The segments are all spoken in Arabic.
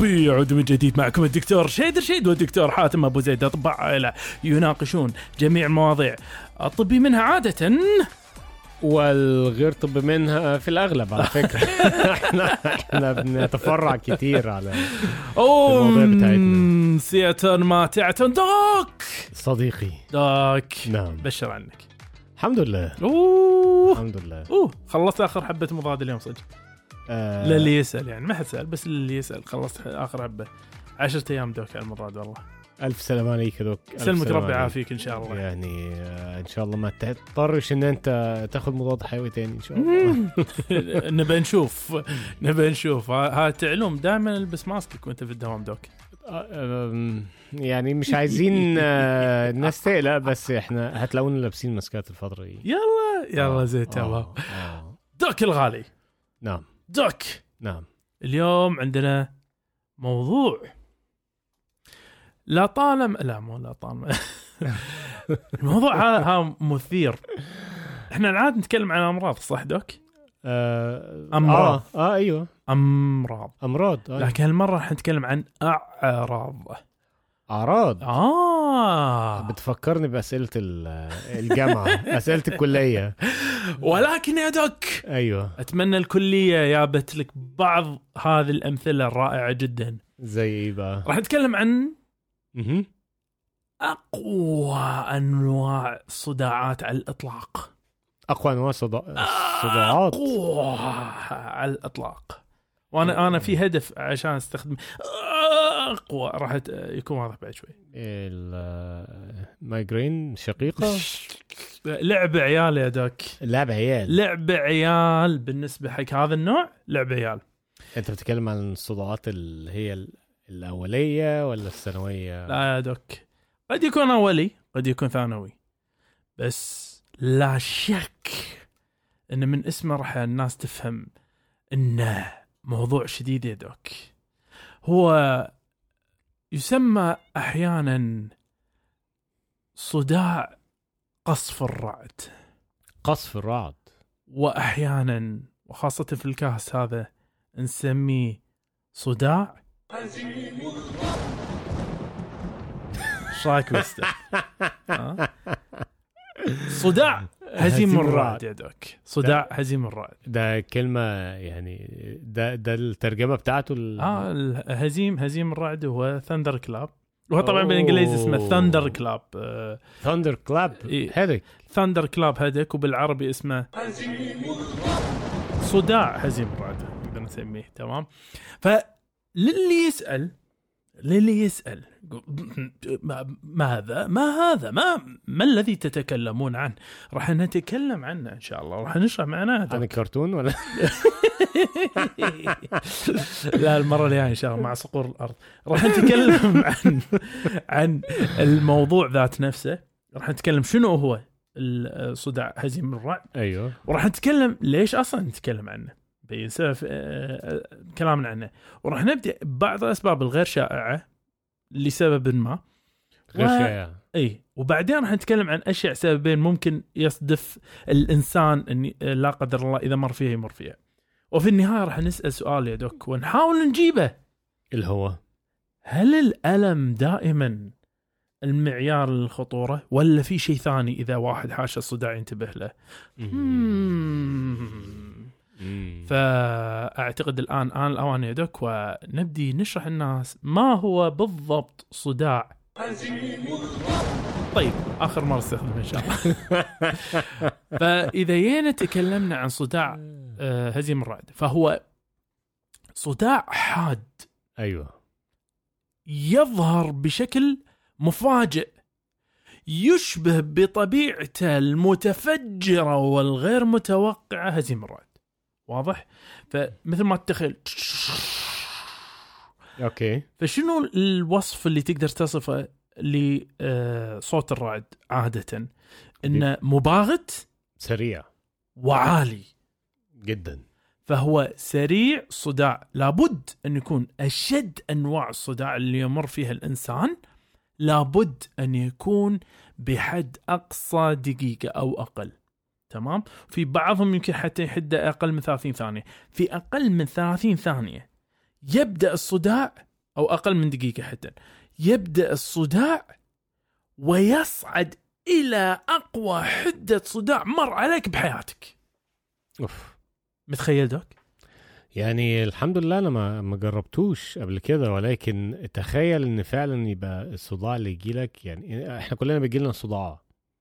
طبي يعود من جديد معكم الدكتور شيد رشيد والدكتور حاتم أبو زيد. اطباء عائله يناقشون جميع المواضيع الطبي منها عادة والغير طب منها في الأغلب على فكرة. إحنا إحنا بنتفرع كتير على المواضيع بتاعتنا. سيئة ماتعة دوك. صديقي. دوك. نعم. بشر عنك. الحمد لله. أوه. الحمد لله. أوه. خلصت آخر حبة مضاد اليوم صدق. آه للي يسأل يعني ما حد سأل بس للي يسأل. خلصت آخر حبة. عشرة أيام دوك على المضاد والله. ألف سلام عليك دوك. سلمك ربي. يعافيك إن شاء الله. يعني آه إن شاء الله ما تضطرش إن أنت تاخد مضاد حيوي تاني إن شاء الله. نبى نشوف. نبى نشوف. ها تعلم دائما البس ماسكك وأنت في الدوام دوك. آه، يعني مش عايزين الناس تقلق بس إحنا هتلاقونا لابسين ماسكات الفترة دي. يلا يلا زي تمام. دوك الغالي. نعم. دوك. نعم. اليوم عندنا موضوع. لا طالما لا مو لا طالما الموضوع ها مثير. إحنا العادة نتكلم عن أمراض صح دوك؟ آه أمراض. آه, آه أيوه. أمراض. أمراض آه. لكن هالمرة راح نتكلم عن أعراض. أعراض. آه. بتفكرني بأسئلة ال- الجامعة أسئلة الكلية. ولكن يا دوك أيوه. أتمنى الكلية جابت لك بعض هذه الأمثلة الرائعة جدا. زي إيه بقى؟ راح نتكلم عن. أقوى أنواع الصداعات على الإطلاق. أقوى أنواع صدا- الصداعات أقوى على الإطلاق. وأنا أنا في هدف عشان استخدم أقوى راح يكون واضح بعد شوي. المايجرين شقيقة؟ لعب عيال يا دوك. لعب عيال. لعب عيال بالنسبة حق هذا النوع لعب عيال. أنت بتتكلم عن الصداعات اللي هي ال- الأولية ولا الثانوية؟ لا يا دوك. قد يكون أولي قد يكون ثانوي. بس لا شك إن من اسمه راح الناس تفهم إنه موضوع شديد يا دوك. هو يسمى أحيانا صداع قصف الرعد. قصف الرعد. وأحيانا وخاصة في الكاس هذا نسميه صداع. إيش رايك؟ صداع. هزيم هزيم الرعد. يا دوك صداع هزيم الرعد ده كلمة يعني ده ده الترجمة بتاعته ال... آه الهزيم هزيم الرعد هو thunderclap وهو طبعا. بالإنجليزي اسمه thunderclap thunderclap إيه. headache thunderclap headache وبالعربي اسمه صداع هزيم الرعد نقدر نسميه تمام؟ فللي يسأل للي يسأل. ما- ماذا ما هذا؟ ما ما الذي تتكلمون عنه؟ راح نتكلم عنه إن شاء الله. راح نشرح معناه عن الكرتون ولا؟ لا المرة الجاية إن شاء الله مع صقور الأرض. راح نتكلم عن عن الموضوع ذات نفسه. راح نتكلم شنو هو الصداع هزيم الرعد أيوه. وراح نتكلم ليش أصلا نتكلم عنه. بين سبب آه، آه، كلامنا عنه. وراح نبدأ ببعض الأسباب الغير شائعة لسبب ما. غير و- شائع إي وبعدين راح نتكلم عن أشياء سببين ممكن يصدف الإنسان إن لا قدر الله إذا مر فيها يمر فيها. وفي النهاية راح نسأل سؤال يا دوك ونحاول نجيبه. اللي هو؟ هل الألم دائما المعيار للخطورة ولا في شيء ثاني إذا واحد حاش الصداع ينتبه له؟ فأعتقد الآن آن الاوان يا دوك ونبدي نشرح الناس ما هو بالضبط صداع. طيب آخر مرة استخدمه إن شاء الله. فإذا جينا تكلمنا عن صداع آه، هزيم الرعد فهو صداع حاد. أيوه. يظهر بشكل مفاجئ يشبه بطبيعته المتفجرة والغير متوقعة هزيم الرعد واضح؟ فمثل ما تتخيل أوكي. فشنو الوصف اللي تقدر تصفه لصوت الرعد عادة؟ انه مباغت سريع. وعالي. جدا. فهو سريع صداع. لابد أن يكون أشد أنواع الصداع اللي يمر فيها الإنسان. لابد أن يكون بحد أقصى دقيقة أو أقل. تمام؟ في بعضهم يمكن حتى يحد أقل من 30 ثانية. في أقل من 30 ثانية يبدأ الصداع أو أقل من دقيقة حتى يبدأ الصداع ويصعد إلى أقوى حدة صداع مر عليك بحياتك. أوف. متخيل دوك؟ يعني الحمد لله أنا ما ما جربتوش قبل كده ولكن تخيل إن فعلا يبقى الصداع اللي يجي لك يعني إحنا كلنا بيجي لنا صداع.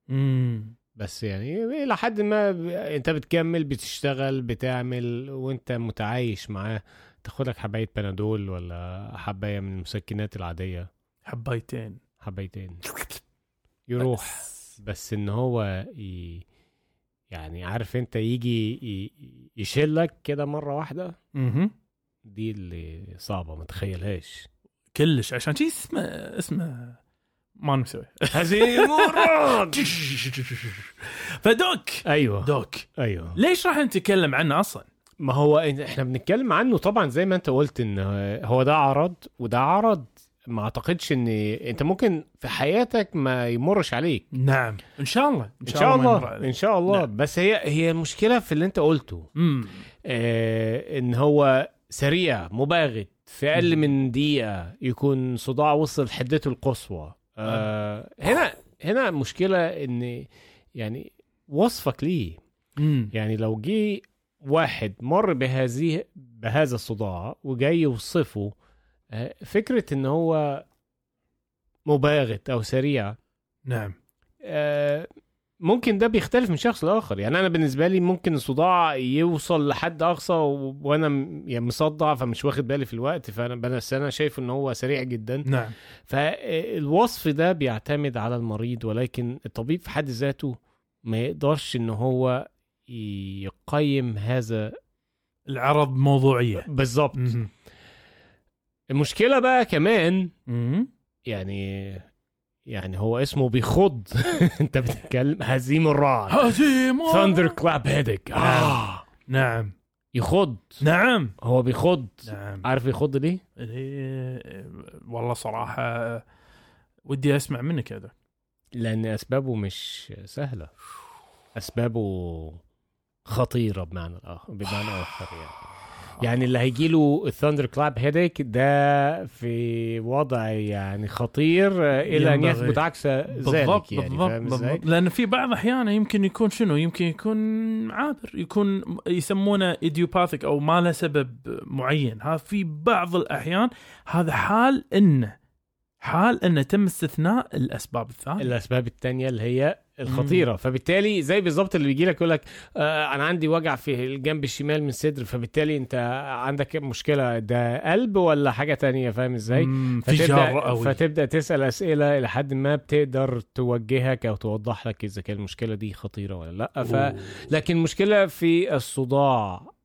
امم بس يعني إلى حد ما أنت بتكمل بتشتغل بتعمل وأنت متعايش معاه. تاخد لك حباية بنادول ولا حباية من المسكنات العادية؟ حبايتين. حبايتين. يروح. بس. بس إن هو ي... يعني عارف أنت يجي ي... يشيلك كده مرة واحدة؟ مهم. دي اللي صعبة ما تخيلهاش. كلش. عشان شي اسمه اسمه ما نسوي هزيم فدوك! أيوه. دوك. أيوه. ليش راح نتكلم عنه أصلا؟ ما هو إن- إحنا بنتكلم عنه طبعا زي ما أنت قلت إن هو ده عرض وده عرض ما أعتقدش إن أنت ممكن في حياتك ما يمرش عليك. نعم. إن شاء الله. إن شاء ما يمر الله عليك. إن شاء الله. نعم. بس هي هي المشكلة في اللي أنت قلته. امم آه إن هو سريع مباغت في أقل. من دقيقة يكون صداع وصل حدته القصوى. آه هنا هنا مشكلة إن يعني وصفك ليه. امم يعني لو جه واحد مر بهذه بهذا الصداع وجاي يوصفه آه، فكرة إن هو مباغت أو سريع نعم. آه، ممكن ده بيختلف من شخص لآخر. يعني أنا بالنسبة لي ممكن الصداع يوصل لحد أقصى وأنا م- يعني مصدع فمش واخد بالي في الوقت فأنا بس أنا شايف إن هو سريع جدا. نعم. فالوصف ده بيعتمد على المريض ولكن الطبيب في حد ذاته ما يقدرش إن هو يقيم هذا العرض موضوعية. بالظبط. المشكلة بقى كمان مهم. يعني يعني هو اسمه بيخض. انت بتتكلم هزيم الرعد. هزيمة ثاندر كلاب هيدك آه. نعم. يخض. نعم. هو بيخض. نعم. عارف يخض ليه؟ إيه، والله صراحة ودي أسمع منك هذا. لأن أسبابه مش سهلة. أسبابه خطيرة بمعنى الآخر بمعنى آخر يعني. يعني اللي هيجي له الثاندر كلاب هيديك ده في وضع يعني خطير آه، إلى أن. يثبت عكس ذلك يعني بالضبط؟ بالضبط لأن في بعض أحيانا يمكن يكون شنو يمكن يكون عابر يكون يسمونه ايديوباثيك أو ما له سبب معين ها في بعض الأحيان هذا حال إنه حال انه تم استثناء الأسباب الثانية. الأسباب التانية اللي هي الخطيرة. فبالتالي زي بالظبط اللي بيجي لك يقول لك آه أنا عندي وجع في الجنب الشمال من الصدر فبالتالي أنت عندك مشكلة ده قلب ولا حاجة تانية؟ فاهم إزاي؟ مم، فتبدأ قوي. فتبدأ تسأل أسئلة إلى حد ما بتقدر توجهك أو توضح لك إذا كان المشكلة دي خطيرة ولا لأ. ف... لكن المشكلة في الصداع.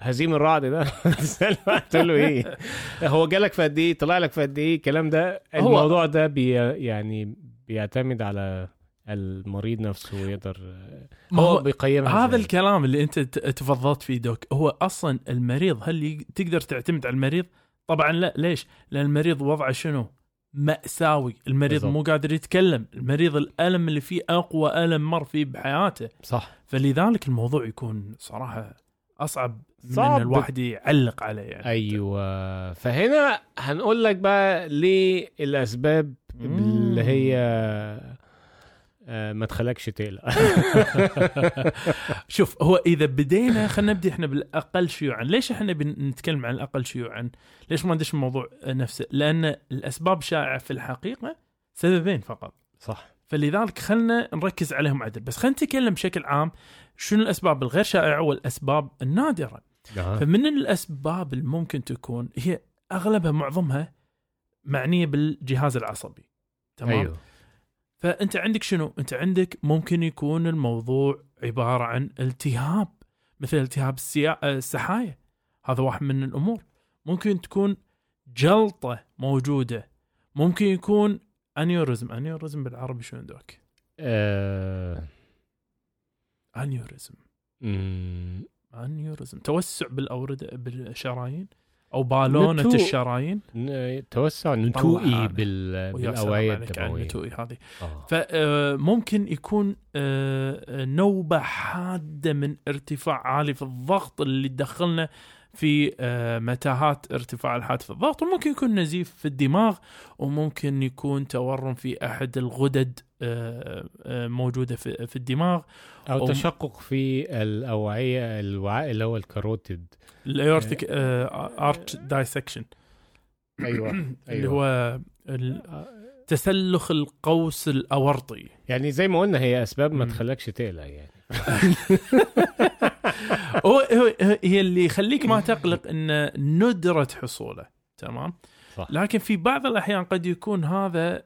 هزيم الرعد ده تقول له إيه هو جالك في قد إيه طلع لك في قد إيه الكلام ده الموضوع ده بي يعني بيعتمد على المريض نفسه يقدر هو هو بيقيمها هذا إزاي. الكلام اللي أنت تفضلت فيه دوك هو أصلا المريض هل تقدر تعتمد على المريض؟ طبعا لا ليش؟ لأن المريض وضعه شنو؟ مأساوي، المريض بالضبط. مو قادر يتكلم، المريض الألم اللي فيه أقوى ألم مر فيه بحياته، صح فلذلك الموضوع يكون صراحة أصعب من صعب. ان الواحد يعلق عليه يعني. أيوه فهنا هنقول لك بقى ليه الأسباب مم. اللي هي آه، ما تخلكش تقلق شوف هو إذا بدينا خلينا نبدأ إحنا بالأقل شيوعا، ليش إحنا بنتكلم عن الأقل شيوعا؟ ليش ما ندش الموضوع نفسه؟ لأن الأسباب شائعة في الحقيقة سببين فقط. صح فلذلك خلنا نركز عليهم عدل. بس خلينا نتكلم بشكل عام شنو الأسباب الغير شائعة والأسباب النادرة. فمن الأسباب اللي ممكن تكون هي أغلبها معظمها معنية بالجهاز العصبي. تمام؟ أيوه. فأنت عندك شنو؟ أنت عندك ممكن يكون الموضوع عبارة عن التهاب مثل التهاب. السحايا. هذا واحد من الأمور. ممكن تكون جلطة موجودة. ممكن يكون aneurysm aneurysm بالعربي شو عندك آه... aneurysm مم، aneurysm توسع بالاورده بالشرايين؟ أو بالونة نتوء. الشرايين؟ توسع. نتوئي. بال... بالاوعيه الدموية. النتوء هذه. آه. فممكن يكون آه، نوبة حادة من ارتفاع عالي في الضغط اللي تدخلنا في آه، متاهات ارتفاع الحاد الضغط وممكن يكون نزيف في الدماغ وممكن يكون تورم في أحد الغدد آه، آه، موجودة في الدماغ. أو تشقق في الأوعية الوعاء اللي هو ال carotid ال aortic arch dissection أيوه اللي أيوة. هو تسلخ القوس الأورطي. يعني زي ما قلنا هي أسباب ما. تخلكش تقلق يعني. هو هو- هي اللي يخليك ما تقلق إن ندرة حصوله تمام؟ صح. لكن في بعض الأحيان قد يكون هذا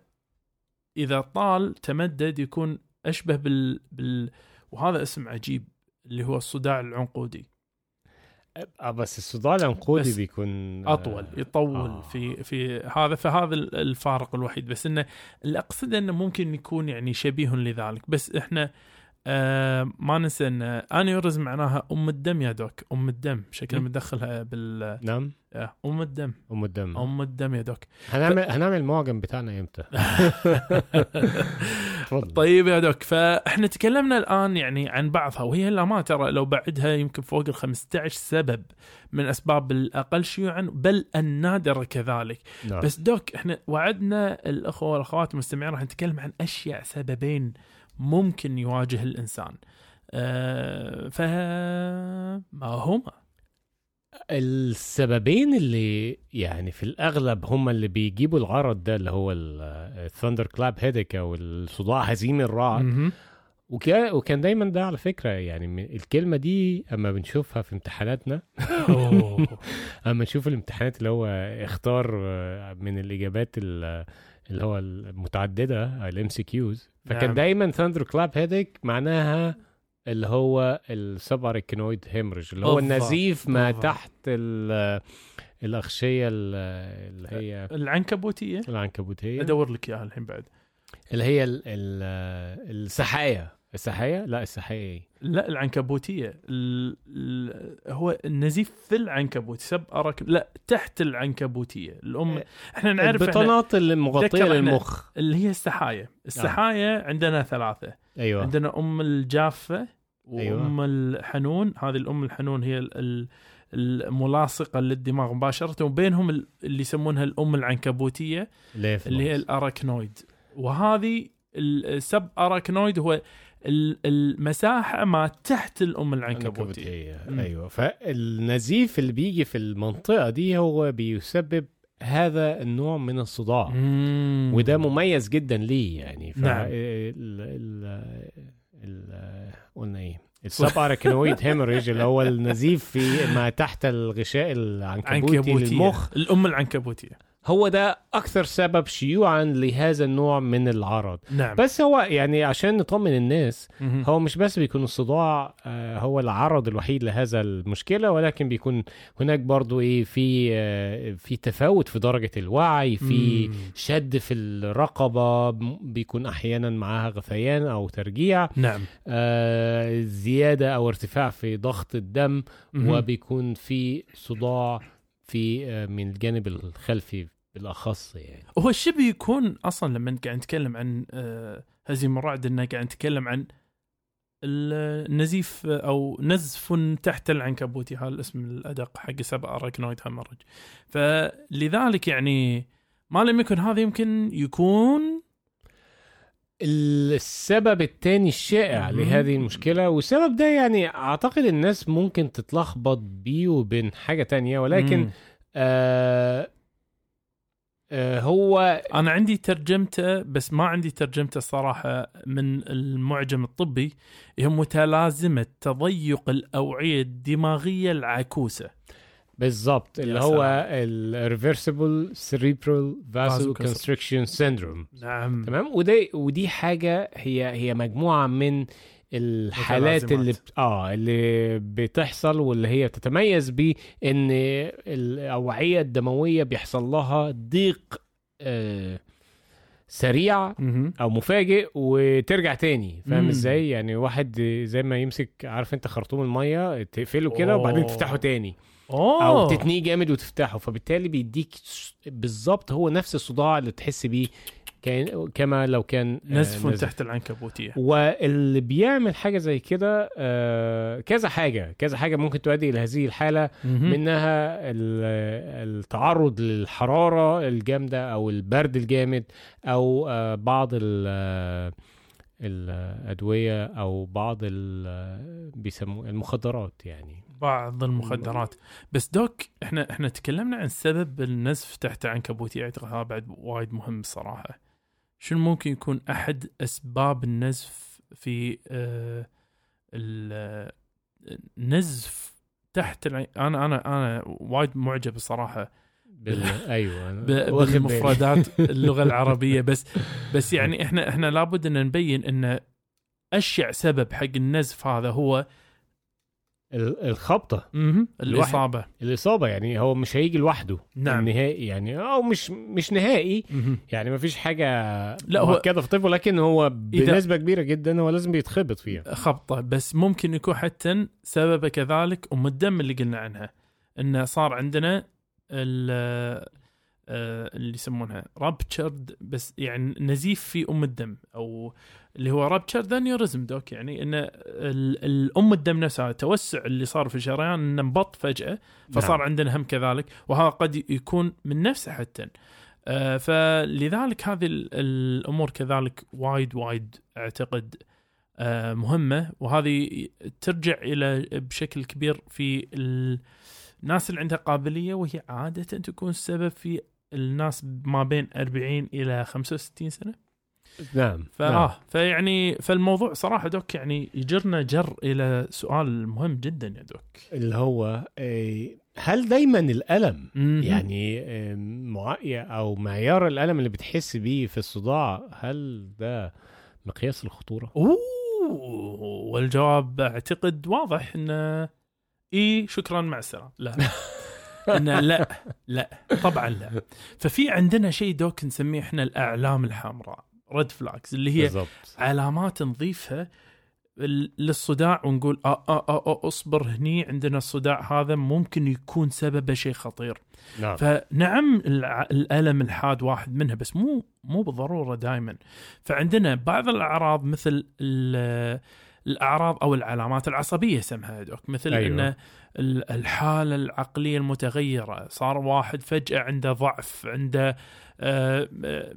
إذا طال تمدد يكون أشبه بال, بال وهذا اسم عجيب اللي هو الصداع العنقودي. آه بس الصداع العنقودي بس بيكون أطول يطول آه. في في هذا فهذا ال- الفارق الوحيد. بس إنه اللي اقصده إنه ممكن يكون يعني شبيه لذلك. بس إحنا آه ما ننسى إن انيوريزم معناها أم الدم يا دوك. أم الدم. شكل. مدخلها بال نعم. آه، أم الدم. أم الدم. أم الدم يا دوك. هنعمل هنعمل المعجم بتاعنا إمتى؟ طيب يا دوك. فإحنا تكلمنا الآن يعني عن بعضها وهي للامانه ترى لو بعدها يمكن فوق ال 15 سبب من أسباب الأقل شيوعا بل النادرة كذلك. نعم. بس دوك إحنا وعدنا الأخوة والأخوات المستمعين راح نتكلم عن أشياء سببين ممكن يواجه الإنسان أه فما هما السببين اللي يعني في الأغلب هم اللي بيجيبوا العرض ده اللي هو ال thunderclap headache أو الصداع هزيم الرعد. وكان دايما ده على فكرة يعني الكلمة دي أما بنشوفها في امتحاناتنا. أما نشوف الامتحانات اللي هو اختار آه، من الإجابات ال- اللي هو المتعددة ال MCQs فكان نعم. دايما thunderclap headache معناها اللي هو السب اركنويد هيمرج اللي هو النزيف ما. تحت ال- الأغشية ال- اللي هي العنكبوتية؟ العنكبوتية. أدور لك إياها الحين بعد. اللي هي ال- ال- السحايه السحايه لا السحايه إيه؟ لا العنكبوتية. ال... ال... هو النزيف في العنكبوت. سب أرك... لا تحت العنكبوتية. الام إيه. إحنا نعرف البطانات إحنا- للمخ. اللي هي السحايا السحايا عندنا ثلاثة. أيوه. عندنا أم الجافة أيوة. وأم الحنون. هذه الأم الحنون هي ال- ال- الملاصقة للدماغ مباشرة وبينهم ال- اللي يسمونها الأم العنكبوتية اللي هي الأراكنويد. وهذه السب أراكنويد هو المساحة ما تحت الأم العنكبوتية. أيوه. فالنزيف اللي بيجي في المنطقة دي هو بيسبب هذا النوع من الصداع. مم. وده مميز جدا ليه يعني. ف نعم. ال... ال... ال... قلنا إيه؟ السب اركنويد هيموريج اللي هو النزيف في ما تحت الغشاء العنكبوتي للمخ. الأم العنكبوتية. هو ده أكثر سبب شيوعا لهذا النوع من العرض نعم بس هو يعني عشان نطمن الناس مهم. هو مش بس بيكون الصداع آه، هو العرض الوحيد لهذا المشكلة ولكن بيكون هناك برضو إيه في آه، في تفاوت في درجة الوعي في مم. شد في الرقبة بيكون أحيانا معاها غثيان أو ترجيع نعم آه، زيادة أو ارتفاع في ضغط الدم مهم. وبيكون في صداع في آه، من الجانب الخلفي بالأخص يعني. هو الشبه يكون أصلا لما قاعد نتكلم عن آه، هزيم الرعد إنه قاعد نتكلم عن ال- النزيف أو نزف تحت العنكبوتي هذا الاسم الأدق حق سبع اراكنويد هامرج. فلذلك يعني ما لم يكن هذا يمكن يكون السبب التاني الشائع. لهذه المشكلة والسبب ده يعني أعتقد الناس ممكن تتلخبط بيه وبين حاجة تانية ولكن آه هو أنا عندي ترجمته بس ما عندي ترجمته الصراحه من المعجم الطبي هي متلازمة تضيق الأوعية الدماغية العكوسة بالظبط اللي هو. ال reversible cerebral vaso. constriction syndrome نعم تمام وده ودي حاجة هي هي مجموعة من الحالات اللي. بت... آه اللي بتحصل واللي هي تتميز بان الأوعية الدموية بيحصل لها ضيق آه سريع. أو مفاجئ وترجع تاني فاهم. إزاي يعني واحد زي ما يمسك عارف أنت خرطوم المية تقفله كده وبعدين أوه. تفتحه تاني اوه أو تتنيه جامد وتفتحه فبالتالي بيديك بالظبط هو نفس الصداع اللي تحس بيه كما لو كان آه، نزف تحت العنكبوتية. واللي بيعمل حاجة زي كده آه، كذا حاجة كذا حاجة ممكن تؤدي إلى هذه الحالة مهم. منها ال- التعرض للحرارة الجامدة أو البرد الجامد أو آه، بعض ال- الأدوية أو بعض بيسموه المخدرات يعني. بعض المخدرات. بس دوك إحنا إحنا تكلمنا عن سبب النزف تحت عنكبوتيه أعتقد هذا بعد وايد مهم الصراحه شنو ممكن يكون أحد أسباب النزف في آه ال- النزف تحت العين أنا أنا أنا وايد معجب الصراحه بال... أيوه. بالمفردات اللغة العربية بس بس يعني إحنا إحنا لابد أن نبين أن اشع سبب حق النزف هذا هو الخبطة. الإصابة الإصابة يعني هو مش هيجي لوحده نعم. نهائي يعني أو مش مش نهائي مهم. يعني ما فيش حاجة لا، هو- كده في طب ولكن هو بنسبة كبيرة جدا هو لازم بيتخبط فيها خبطة بس ممكن يكون حتى سببه كذلك ام الدم اللي قلنا عنها إنه صار عندنا اللي يسمونها. رابتشرد بس يعني نزيف في أم الدم أو اللي هو ruptured aneurysm دوك. يعني إن ال- الام الدم نفسها التوسع اللي صار في الشريان إنه انبط فجأة فصار نعم. عندنا هم كذلك وهذا قد يكون من نفسه حتى. آه، فلذلك هذه ال- الأمور كذلك وايد وايد أعتقد آه، مهمة. وهذه ترجع إلى بشكل كبير في ال- الناس اللي عندها قابلية وهي عادة تكون السبب في الناس ما بين 40 إلى 65 سنة. نعم فاه نعم. فيعني فالموضوع صراحة دوك يعني يجرنا جر إلى سؤال مهم جدا يا دوك. اللي هو آه، هل دايما الألم. يعني آه، مع... أو معيار الألم اللي بتحس بيه في الصداع هل ده مقياس الخطورة؟ أوه والجواب أعتقد واضح إنه إي شكرا مع السلامة. لا. انه لا لا طبعا لا. ففي عندنا شيء Doc نسميه إحنا الأعلام الحمراء red flags اللي هي بالضبط. علامات نضيفها للصداع ونقول آه آه آه آه اصبر هني عندنا الصداع هذا ممكن يكون سببه شيء خطير. نعم. فنعم الألم الحاد واحد منها بس مو مو بالضرورة دائما فعندنا بعض الأعراض مثل الأعراض أو العلامات العصبية سمها Doc مثل أيوة. إن ال- الحالة العقلية المتغيرة صار واحد فجأة عنده ضعف عنده آه، آه،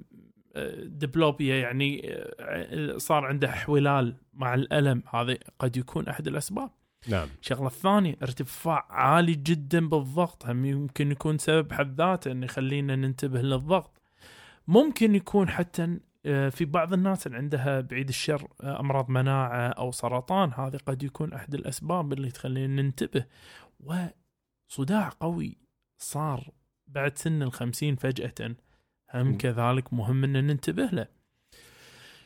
آه، دبلوبيا يعني صار عنده احولال مع الألم. هذا قد يكون أحد الأسباب. نعم. الشغلة الثانية ارتفاع عالي جدا بالضغط. هم يمكن يكون سبب حد ذاته إنه يخلينا ننتبه للضغط. ممكن يكون حتى في بعض الناس اللي عندها بعيد الشر آه، أمراض مناعة أو سرطان هذا قد يكون أحد الأسباب اللي تخلينا ننتبه وصداع قوي صار بعد سن الخمسين فجأة هم. كذلك مهم ان ننتبه له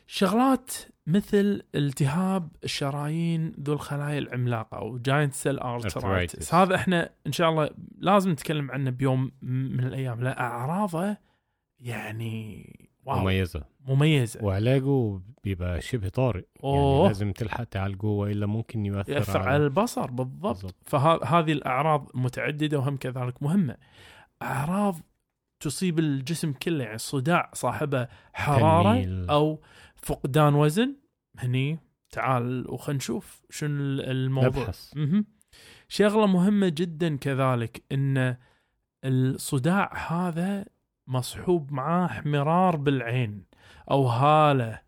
شغلات مثل التهاب الشرايين ذو الخلايا العملاقة أو giant cell arteritis. هذا إحنا إن شاء الله لازم نتكلم عنه بيوم من الأيام لا اعراضه يعني wow. مميزة. مميزة. وعلاجه بيبقى شبه طارئ. يعني أوه. لازم تلحق تعالجه والا ممكن يؤثر, يأثر على البصر بالضبط. بالضبط. فهذه الأعراض متعددة وهم كذلك مهمة. أعراض تصيب الجسم كله يعني الصداع صاحبه حرارة تنميل. أو فقدان وزن. هني تعال وخلينا نشوف شنو الموضوع. نبحث. مهم. شغلة مهمة جدا كذلك إن الصداع هذا مصحوب معاه احمرار بالعين أو هالة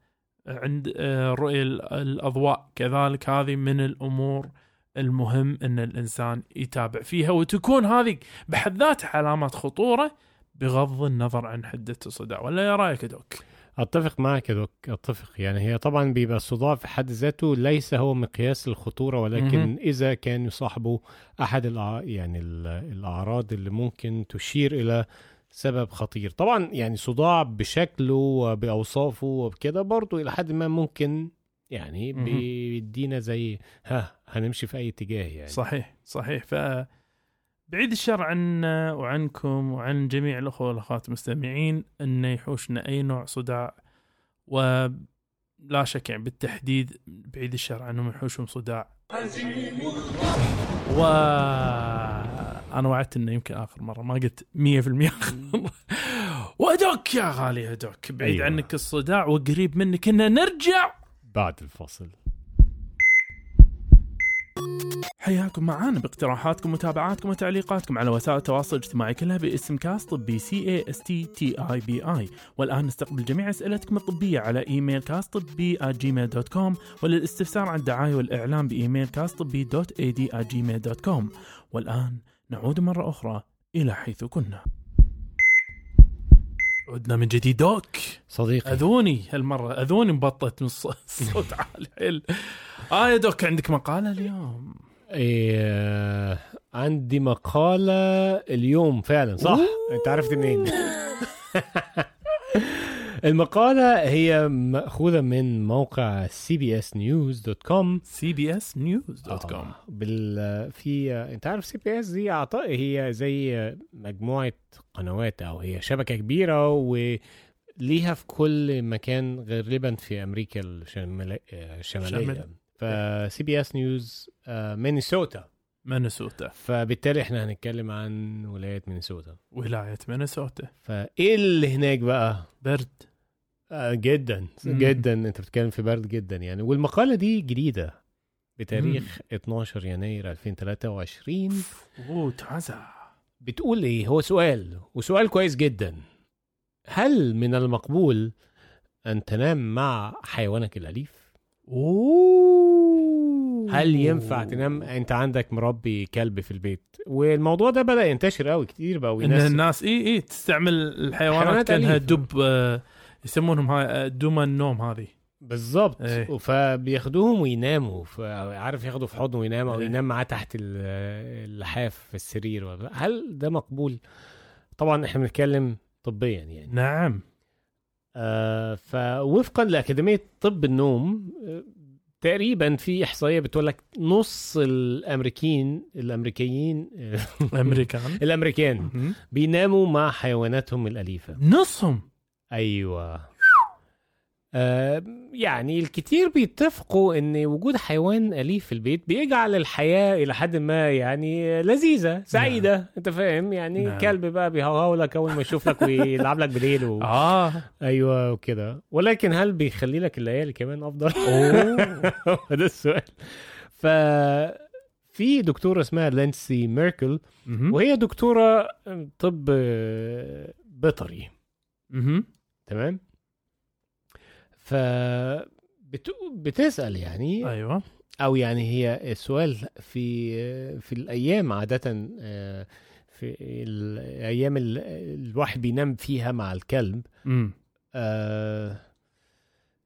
عند آه، رؤية ال- الأضواء كذلك هذه من الأمور المهم إن الإنسان يتابع فيها وتكون هذه بحد ذاتها علامات خطورة بغض النظر عن حدة الصداع ولا يا رأيك دوك؟ أتفق معك يا دوك أتفق يعني هي طبعا بيبقى الصداع في حد ذاته ليس هو مقياس الخطوره ولكن مهم. إذا كان يصاحبه أحد الأع... يعني ال- الأعراض اللي ممكن تشير إلى سبب خطير. طبعا يعني صداع بشكله وبأوصافه وبكده برضه إلى حد ما ممكن يعني. بيدينا زي ها هنمشي في أي اتجاه يعني. صحيح صحيح. ف بعيد الشر عنا وعنكم وعن جميع الأخوة والأخوات المستمعين إنه يحوشنا أي نوع صداع ولا شك يعني بالتحديد بعيد الشر عنهم يحوشهم صداع. و أنا وعدت إنه يمكن آخر مرة. ما قلت 100% آخر مرة. و Doc يا غالي يا Doc بعيد أيوة. عنك الصداع وقريب منك ان نرجع. بعد الفصل. حياكم معانا باقتراحاتكم ومتابعاتكم وتعليقاتكم على وسائل التواصل الاجتماعي. كلها باسم كاست طبي C A S T T E B I والآن نستقبل جميع أسئلتكم الطبية على إيميل كاست طبي Gmail dot com وللاستفسار عن الدعاية والاعلان بإيميل كاست طبي dot A D Gmail dot com والآن نعود مرة أخرى إلى حيث كنا. عدنا من جديد. Doc. صديقي. أذوني هالمرة. أذوني مبطت من الص- الصوت عالي. حيل آه يا Doc عندك مقالة اليوم؟ إيه عندي مقالة اليوم فعلا صح؟ أنت عرفت منين؟ المقالة هي مأخوذة من موقع cbsnews.com آه، بال في انت عارف CBS دي اعطاء هي زي مجموعة قنوات أو هي شبكة كبيرة وليها في كل مكان غالبا في أمريكا الشمالية. الشمالية شمال. ف CBS News مينيسوتا مينيسوتا فبالتالي إحنا هنتكلم عن ولاية مينيسوتا ولاية مينيسوتا فإيه اللي هناك بقى؟ برد. آه جدا مم. جدا. أنت بتتكلم في برد جدا يعني. والمقالة دي جديدة بتاريخ 12 يناير 2023 أوه تازه بتقول إيه؟ هو سؤال وسؤال كويس جدا. هل من المقبول أن تنام مع حيوانك الأليف؟ أوه. هل ينفع تنام؟ أنت عندك مربي كلب في البيت. والموضوع ده بدأ ينتشر قوي كتير بقى إن الناس اي اي تستعمل الحيوانات حيوانات كأنها. دب آه، يسمونهم هاي آه، دمى النوم هذه بالظبط إيه. فبياخدوهم ويناموا. عارف ياخدوا في حضنه وينام أو إيه. ينام معاه تحت ال- اللحاف في السرير هل ده مقبول؟ طبعا إحنا بنتكلم طبيا يعني. نعم. آه فوفقا لأكاديمية طب النوم آه، تقريبا في إحصائية بتقول لك نص الأمريكيين الأمريكيين أمريكان. الأمريكان مهم. بيناموا مع حيواناتهم الأليفة. نصهم. أيوه آه يعني الكتير بيتفقوا إن وجود حيوان أليف في البيت بيجعل الحياة إلى حد ما يعني لذيذة سعيدة نعم. أنت فاهم يعني نعم. نعم. كلب بقى بيهوهو لك أول ما يشوف لك ويلعب لك بالليل و... آه أيوه وكده ولكن هل بيخلي لك الليالي كمان أفضل أوه هو ده السؤال ف في دكتورة اسمها لانسي ميركل. وهي دكتورة طب بيطري. تمام؟ ف بت... بتسأل يعني أيوه. أو يعني هي السؤال في في الأيام عادة آه، في الأيام ال- الواحد بينام فيها مع الكلب مم. آه،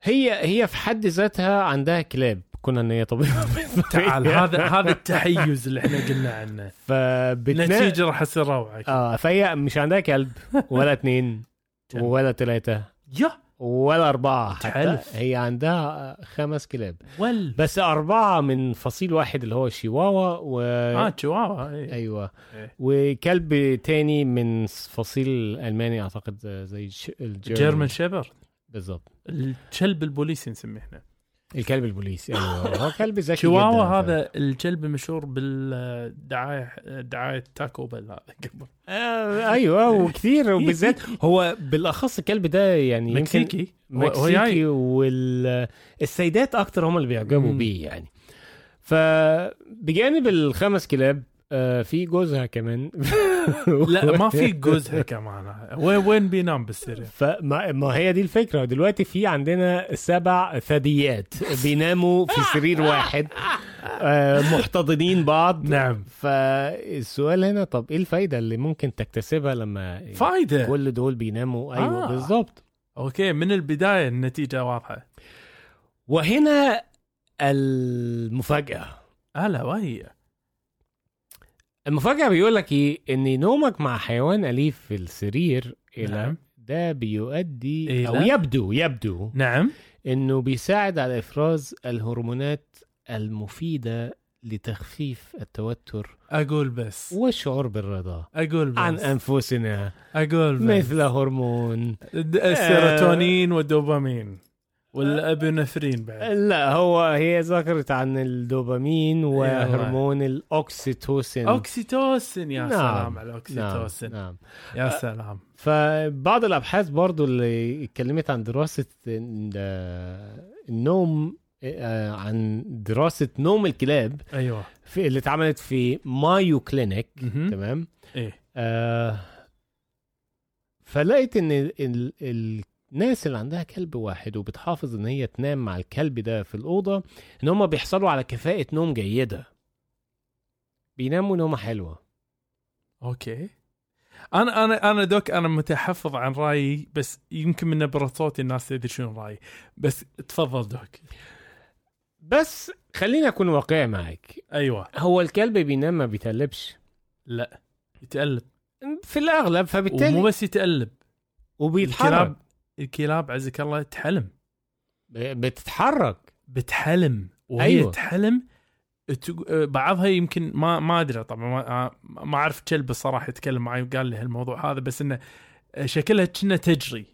هي هي في حد ذاتها عندها كلاب كنا ان هي طبيبه تعال هذا هذا التحيز اللي إحنا قلنا عنه. فبتنام نتيجة راح يصير روعة آه فهي مش عندها كلب ولا اتنين. كلب. ولا ثلاثة يا! ولا أربعة. حتى. هي عندها خمس كلاب. ول بس أربعة من فصيل واحد اللي هو شيواوا و... آه تشواوا إيه. أيوة. إيه. وكلب تاني من فصيل ألماني أعتقد زي ش... جيرمان شيبر بالظبط الكلب البوليسي نسميه إحنا. الكلب البوليسي. أيوة هو كلب ذكي شواوا هذا الكلب المشهور بالدعاية دعاية Taco Bell هذا قبل. آه أيوة وكثير وبالذات هو بالأخص الكلب ده يعني مكسيكي. مكسيكي والسيدات أكتر هم اللي بيعجبوا. بيه يعني. فبجانب الخمس كلاب آه، في جوزها كمان. لا ما في جوزها كمان. وين وين بينام بالسرير فما ما هي دي الفكرة. دلوقتي في عندنا سبع ثدييات بيناموا في سرير واحد. آه، محتضنين بعض. نعم. فالسؤال هنا طب إيه الفايدة اللي ممكن تكتسبها لما فايدة. كل دول بيناموا؟ أيوه آه. بالظبط أوكي من البداية النتيجة واضحة. وهنا المفاجأة. هلا وهي. المفاجأة بيقول لك إيه؟ إن نومك مع حيوان أليف في السرير إلى نعم. ده بيؤدي إلى؟ أو يبدو يبدو نعم. إنه بيساعد على إفراز الهرمونات المفيدة لتخفيف التوتر أقول بس. والشعور بالرضا أقول بس. عن أنفسنا. أقول بس. مثل هرمون. السيروتونين والدوبامين. ولا بعد؟ لا هو هي ذكرت عن الدوبامين وهرمون الاوكسيتوسين اوكسيتوسن يا نعم. سلام على نعم الاوكسيتوسن نعم. يا سلام. فبعض الأبحاث برضو اللي اتكلمت عن دراسة ال- النوم آه، عن دراسة نوم الكلاب أيوه. في اللي اتعملت في Mayo Clinic. تمام؟ إيه. آه فلقيت إن ال ال الناس اللي عندها كلب واحد وبتحافظ إن هي تنام مع الكلب ده في الأوضة إن هم بيحصلوا على كفاءة نوم جيدة. بيناموا نومة حلوة. okay. أنا أنا أنا Doc أنا متحفظ عن رأيي بس يمكن من نبرة صوتي الناس تدري شنو رأيي. بس تفضل دوك. بس خليني أكون واقعي معاك أيوه. هو الكلب بينام ما بيتقلبش؟ لا. يتقلب. في الأغلب ومو فبالتالي بس يتقلب. وبيتحرك. الكلاب الكلاب عزك الله تحلم. بتتحرك. بتحلم وهي أيوة. تحلم. تق- بعضها يمكن ما ما أدري طبعا ما, ما أعرف كلب الصراحه يتكلم معي وقال لي هالموضوع هذا بس إنه شكلها كنا تجري.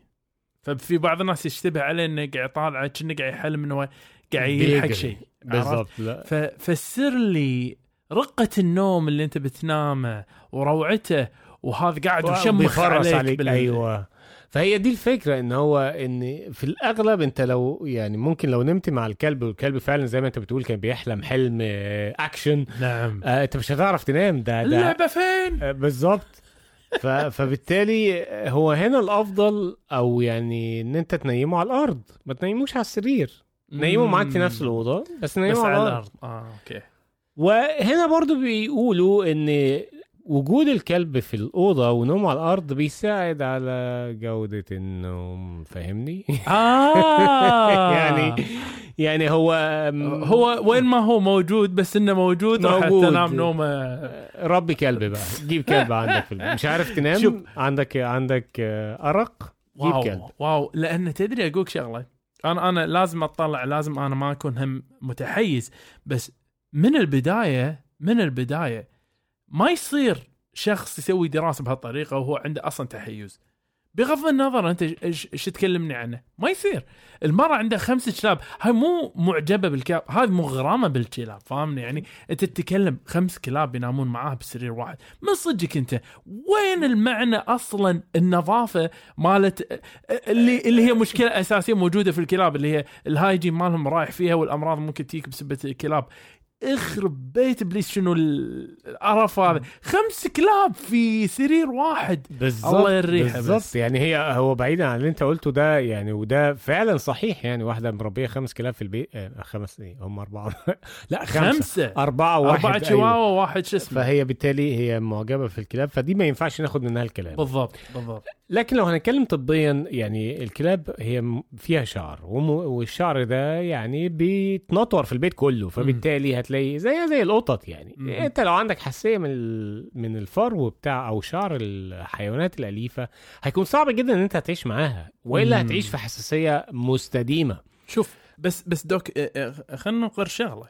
ففي بعض الناس يشتبه عليه إنه قاعد يطالع كنا قاعد يحلم إنه قاعد يلحق. شيء؟ بالضبط لا. فسر لي رقة النوم اللي أنت بتنامه وروعته وهذا قاعد يشمخ عليك, عليك. بال... أيوه. فهي دي الفكرة إن هو إن في الأغلب أنت لو يعني ممكن لو نمت مع الكلب والكلب فعلا زي ما أنت بتقول كان بيحلم حلم آه، اكشن نعم. آه، أنت مش هتعرف تنام ده ده اللعبة فين؟ آه، بالظبط. فبالتالي هو هنا الأفضل أو يعني إن أنت تنيمه على الأرض. ما تنيموش على السرير. نيمه معاك في نفس الأوضة بس بس نيمه على على الأرض. آه أوكي. وهنا برضو بيقولوا إن وجود الكلب في الأوضة ونومه على الأرض بيساعد على جودة النوم فاهمني؟ آه. يعني يعني هو هو وين ما هو موجود بس إنه موجود موجود. تنام نومه. ربي كلب بقى. جيب كلب عندك في مش عارف تنام؟ شوف. عندك عندك آه، أرق؟ جيب واو كلب. واو. لأن تدري أقولك شغلة؟ أنا أنا لازم أطلع لازم أنا ما أكون هم متحيز. بس من البداية من البداية ما يصير شخص يسوي دراسة بهالطريقة وهو عنده أصلا تحيز. بغض النظر أنت إيش تكلمني عنه ما يصير. المرأة عندها خمس كلاب هاي مو معجبة بالكلاب هاي مغرمه بالكلاب فاهمني؟ يعني أنت تتكلم خمس كلاب ينامون معاها بسرير واحد. من صدقك أنت؟ وين المعنى أصلا النظافة مالت اللي اللي هي مشكلة أساسية موجودة في الكلاب اللي هي ال hygiene مالهم رايح فيها والأمراض ممكن تجيك بسبه الكلاب. اخرب بيت ابليس شنو القرف هذا؟ خمس كلاب في سرير واحد. بالظبط الله يريحه بس. يعني هي هو بعيدا عن اللي انت قلته ده يعني وده فعلا صحيح يعني واحدة مربية خمس كلاب في البيت آه، خمس إيه هم أربعة. لا خمسة. خمسة؟ أربعة وواحد أربعة أيوه. شواوا وواحد شو اسمه؟ فهي بالتالي هي معجبة في الكلاب فدي ما ينفعش ناخد منها الكلام بالضبط بالضبط. لكن لو هنتكلم طبيا يعني الكلاب هي فيها شعر والشعر ده يعني بيتنطور في البيت كله فبالتالي هتلاقي زي زي القطط يعني. مم. انت لو عندك حساسية من ال- من الفرو بتاع أو شعر الحيوانات الأليفة هيكون صعب جدا إن أنت هتعيش معاها وإلا. هتعيش في حساسية مستديمة. شوف بس بس دوك آه، آه، خلينا نقر شغلة.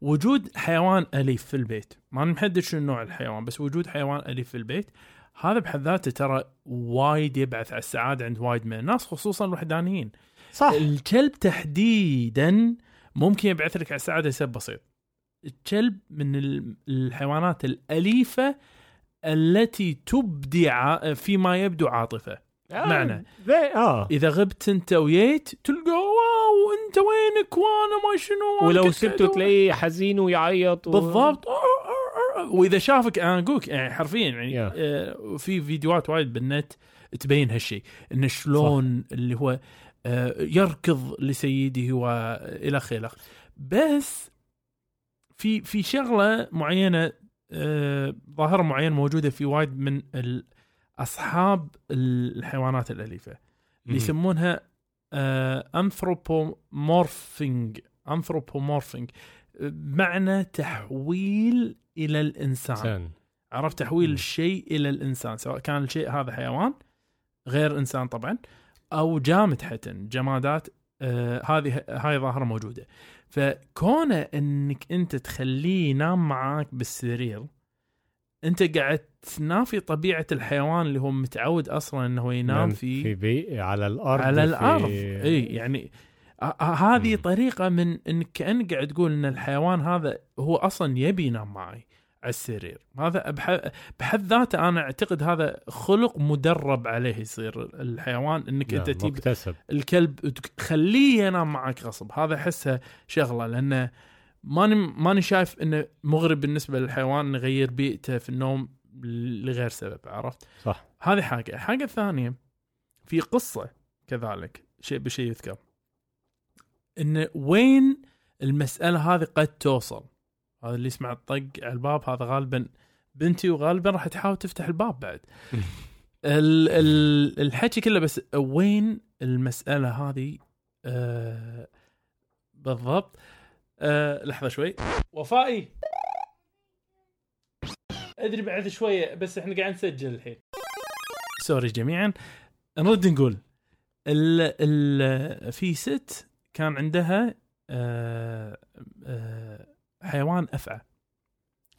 وجود حيوان أليف في البيت ما نحدد شنو نوع الحيوان بس وجود حيوان أليف في البيت هذا بحد ذاته ترى وايد يبعث على السعادة عند وايد من الناس خصوصا الوحدانيين. صح. الكلب تحديدا ممكن يبعث لك على السعادة لسبب بسيط. الكلب من ال- الحيوانات الأليفة التي تبدي ع- فيما يبدو عاطفة. معنى. زي آه. إذا غبت أنت ويت تلقى واو أنت وينك؟ وأنا ما شنو ولو سبته. تلاقيه حزين ويعيط و... بالضبط. وإذا شافك أنا أقولك يعني حرفيا يعني Yeah. آه، في فيديوهات وايد بالنت تبين هالشيء انه شلون اللي هو آه، يركض لسيده والى آخره. بس في في شغلة معينة آه، ظاهرة معينة موجودة في وايد من اصحاب الحيوانات الأليفة اللي. يسمونها انثروبومورفينج انثروبومورفينج بمعنى تحويل إلى الإنسان إنسان. عرفت تحويل مم. الشيء إلى الإنسان سواء كان الشيء هذا حيوان غير إنسان طبعا أو جامد حتى جمادات آه هذه هاي ظاهرة موجودة فكونه إنك أنت تخليه ينام معاك بالسرير أنت قاعد تنافي طبيعة الحيوان اللي هو متعود أصلا إنه ينام نام في في بي على الأرض على في- الأرض إي يعني هذه. طريقة من إنك كأنك قاعد تقول إن الحيوان هذا هو أصلا يبي ينام معي على السرير. هذا بح- بحد ذاته أنا أعتقد هذا خلق مدرب عليه يصير الحيوان إنك أنت تجيب الكلب تخليه ينام معك غصب. هذا احسها شغلة لأنه ماني ماني شايف إنه مغري بالنسبة للحيوان انه يغير بيئته في النوم لغير سبب عرفت؟ صح. هذه حاجة، الحاجة الثانية في قصة كذلك شيء بشيء يذكر. إنه وين المسألة هذه قد توصل؟ هذا اللي يسمع الطق على الباب هذا غالبا بنتي وغالبا راح تحاول تفتح الباب بعد. ال ال الحكي كله بس وين المسألة هذه؟ آه بالضبط. آه لحظة شوي. وفائي! أدري بعد شوية بس إحنا قاعد نسجل الحين. سوري جميعا. نرد نقول ال ال في ست كان عندها آه آه حيوان أفعى.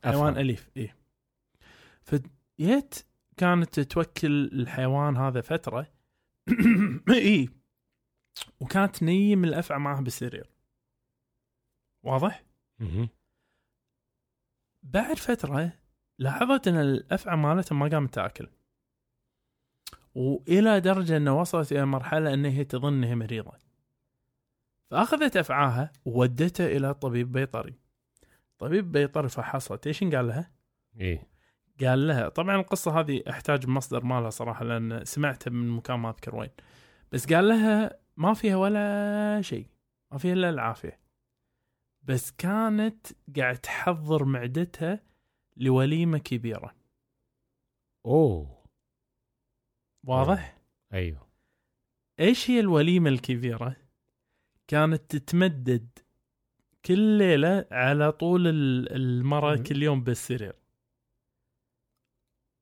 حيوان أفهم. أليف إيه. فجيت كانت توكل الحيوان هذا فترة. اي وكانت تنيم الأفعى معها بالسرير واضح؟ بعد فترة لاحظت إن الأفعى مالتها ما قامت تأكل. وإلى درجة إنه وصلت إلى مرحلة إن هي تظن إنها مريضة. فأخذت أفعاها وودتها إلى طبيب بيطري. طبيب بيطري فحصت إيش قال لها؟ إيه. قال لها طبعا القصة هذه أحتاج مصدر مالها صراحة لأن سمعتها من مكان ما أذكر وين. بس قال لها ما فيها ولا شيء ما فيها إلا العافية. بس كانت قاعد تحضر معدتها لوليمة كبيرة. أوه. واضح؟ أيوه. إيش هي الوليمة الكبيرة؟ كانت تتمدد كل ليلة على طول ال- المرأة مم. كل يوم بالسرير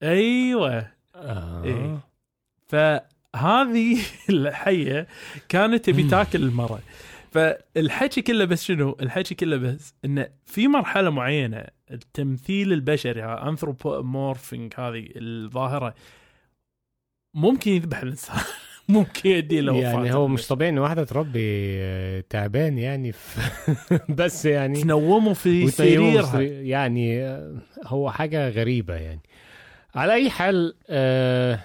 أيوه آه. إيه. فهذه الحية كانت تبي. تاكل المرأة فالحكي كله بس شنو؟ الحكي كله بس انه في مرحلة معينة التمثيل البشري انثروبومورفينج هذه الظاهرة ممكن يذبح الإنسان ممكن يؤدي له يعني هو. مش طبيعي إن واحدة تربي آه، تعبان يعني في بس يعني تنومه في سريرها. في- يعني آه، هو حاجة غريبة يعني. على أي حال آه،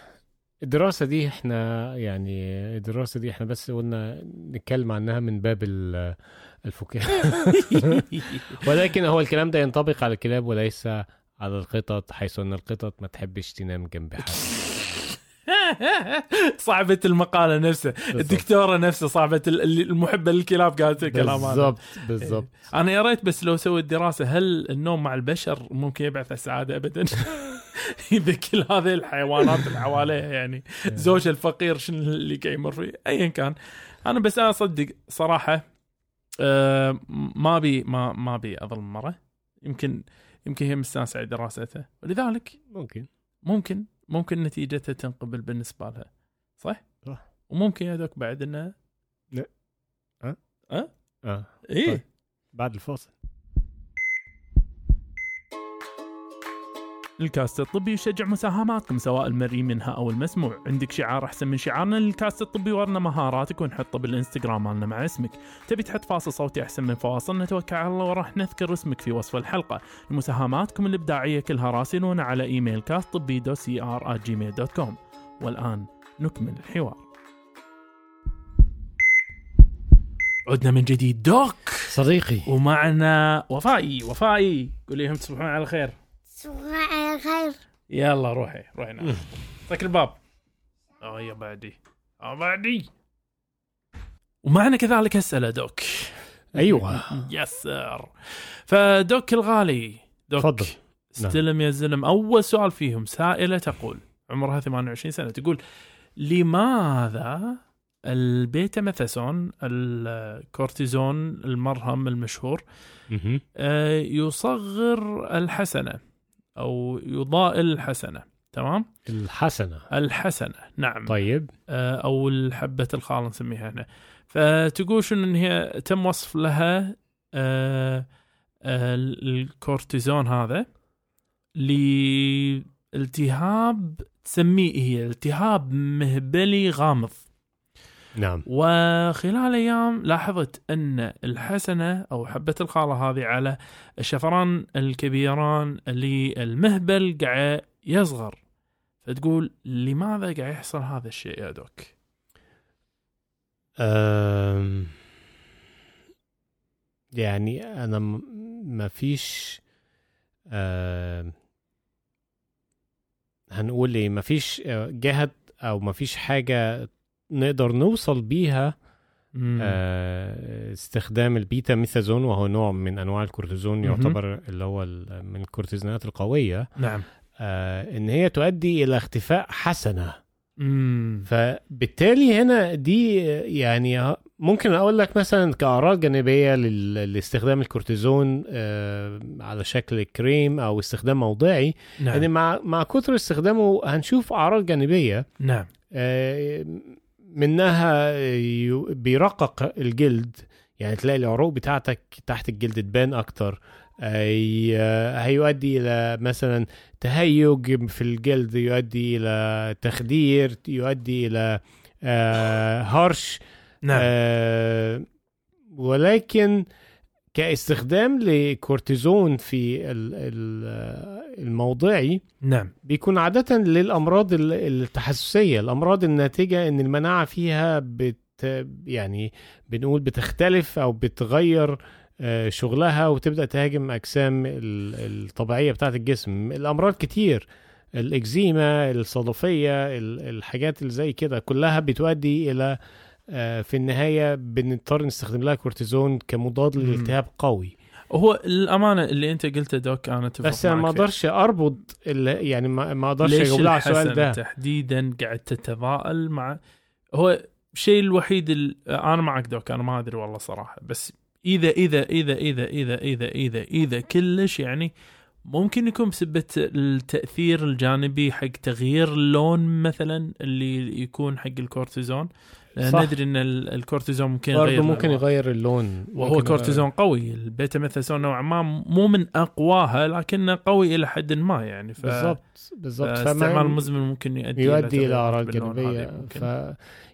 الدراسة دي إحنا يعني الدراسة دي إحنا بس قلنا نتكلم عنها من باب ال- الفكاهة. ولكن هو الكلام ده ينطبق على الكلاب وليس على القطط حيث أن القطط ما تحبش تنام جنب حد. صعبة المقالة نفسها الدكتورة نفسها صعبة المحبة للكلاب قالت الكلام هذا. بالضبط بالضبط. أنا يا ريت بس لو سويت دراسة هل النوم مع البشر ممكن يبعث السعاده ابدا؟ إذا كل هذه الحيوانات اللي حواليها يعني زوج الفقير شنو اللي قاعد يمر فيه؟ ايا كان. أنا بس أنا أصدق صراحة آه ما ابي ما ما ابي أظلم مرة. يمكن يمكن هي مستانسة على دراستها. ولذلك ممكن. ممكن. ممكن نتيجتها تنقبل بالنسبة لها. صح؟ صح. وممكن يا دوك بعد انه آه. إيه. طيب. بعد الفاصل. الكاست الطبي يشجع مساهماتكم سواء المرئي منها أو المسموع، عندك شعار أحسن من شعارنا للكاست الطبي ورنا مهاراتك ونحطه بالإنستغرام مالنا مع اسمك، تبي تحط فاصل صوتي أحسن من فواصل؟ نتوكل على الله وراح نذكر اسمك في وصف الحلقة، مساهماتكم الإبداعية كلها راسلونا على إيميل كاست طبي dot C R Gmail dot com، والآن نكمل الحوار. عدنا من جديد. دوك! صديقي. ومعنا وفائي وفائي! قولي لهم تصبحون على خير. يلا روحي روحي نام. طق الباب. آه يا بعدي. آه بعدي. ومعنا كذلك اسئله دوك. أيوه. يس سير. فدوك الغالي دوك. تفضل. استلم يا زلم. أول سؤال فيهم سائلة تقول عمرها 28 سنة تقول لماذا البيتاميثاسون الكورتيزون المرهم المشهور. آه، يصغر الحسنة؟ أو يضائل الحسنة تمام؟ الحسنة. الحسنة نعم. طيب. آه، أو الحبة الخال نسميها هنا. فتقول شنو إن هي تم وصف لها آه، آه، الكورتيزون هذا لالتهاب تسميه هي التهاب مهبلي غامض. نعم وخلال أيام لاحظت أن الحسنة أو حبة الخالة هذه على الشفران الكبيران اللي المهبل قاعد يصغر فتقول لماذا قاعد يحصل هذا الشيء يا دوك؟ أم يعني أنا ما فيش هنقول إيه ما فيش جهة أو ما فيش حاجة نقدر نوصل بيها. آه، استخدام البيتا ميثازون وهو نوع من أنواع الكورتيزون. يعتبر اللي هو من الكورتيزونات القوية. نعم. آه، إن هي تؤدي إلى اختفاء حسنة. مم. فبالتالي هنا دي يعني ممكن أقول لك مثلا كأعراض جانبية لاستخدام الكورتيزون آه، على شكل كريم أو استخدام موضعي. نعم. ان مع مع كثر استخدامه هنشوف أعراض جانبية. نعم. آه، منها بيرقق الجلد. يعني تلاقي العروق بتاعتك تحت الجلد تبان أكتر. آه، ي- هيؤدي إلى مثلا تهيج في الجلد يؤدي إلى تخدير يؤدي إلى آه، هرش. نعم. آه، ولكن كاستخدام لكورتيزون في ال- ال- الموضعي نعم. بيكون عادة للأمراض ال- التحسسية. الأمراض الناتجة إن المناعة فيها بت يعني بنقول بتختلف أو بتغير آه، شغلها وتبدأ تهاجم أجسام ال- الطبيعية بتاعة الجسم. الأمراض كتير الإكزيما الصدفية ال- الحاجات اللي زي كده كلها بتؤدي إلى في النهاية بنضطر نستخدم لها كورتيزون كمضاد. للالتهاب قوي هو الأمانة اللي أنت قلته doc أنا أتفق بس أنا ما. أقدرش أربط يعني ما أقدرش اجاوب على السؤال ده تحديدا قاعد تتضاءل مع هو الشيء الوحيد ال... أنا معك doc أنا ما أدري والله صراحة بس اذا اذا اذا اذا اذا اذا اذا إذا كلش يعني ممكن يكون بسبة التأثير الجانبي حق تغيير اللون مثلا اللي يكون حق الكورتيزون صح. ندري إن ال- الكورتيزون ممكن يغير ممكن. يغير اللون. وهو كورتيزون قوي. البيتا ميثاسون نوعا ما مو من أقواها لكنه قوي إلى حد ما يعني. ف... يغير- بالظبط بالظبط فاستعمال مزمن ممكن يؤدي يؤدي إلى اعراض جانبية. ف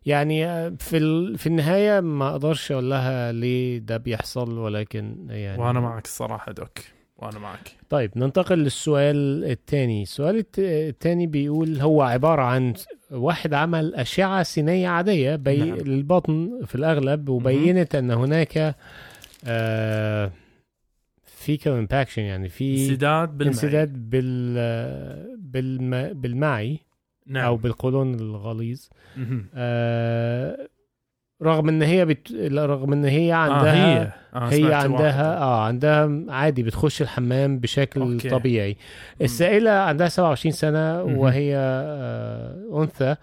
يعني في ال... في النهاية ما أقدرش أقول لها ليه ده بيحصل ولكن يعني وأنا معك الصراحة doc. وأنا معك. طيب ننتقل للسؤال الثاني. السؤال الثاني بيقول هو عبارة عن واحد عمل أشعة سينية عادية بي... نعم. للبطن في الأغلب وبينت أن هناك آه fecal impaction يعني في انسداد بالمعي انسداد بال بالم... بالمعي نعم أو بالقولون الغليظ. آه رغم إن هي بت... رغم إن هي آه عندها هي آه هي عندها. آه عندها عادي بتخش الحمام بشكل okay. طبيعي السائلة عندها 27 سنة. وهي آه أنثى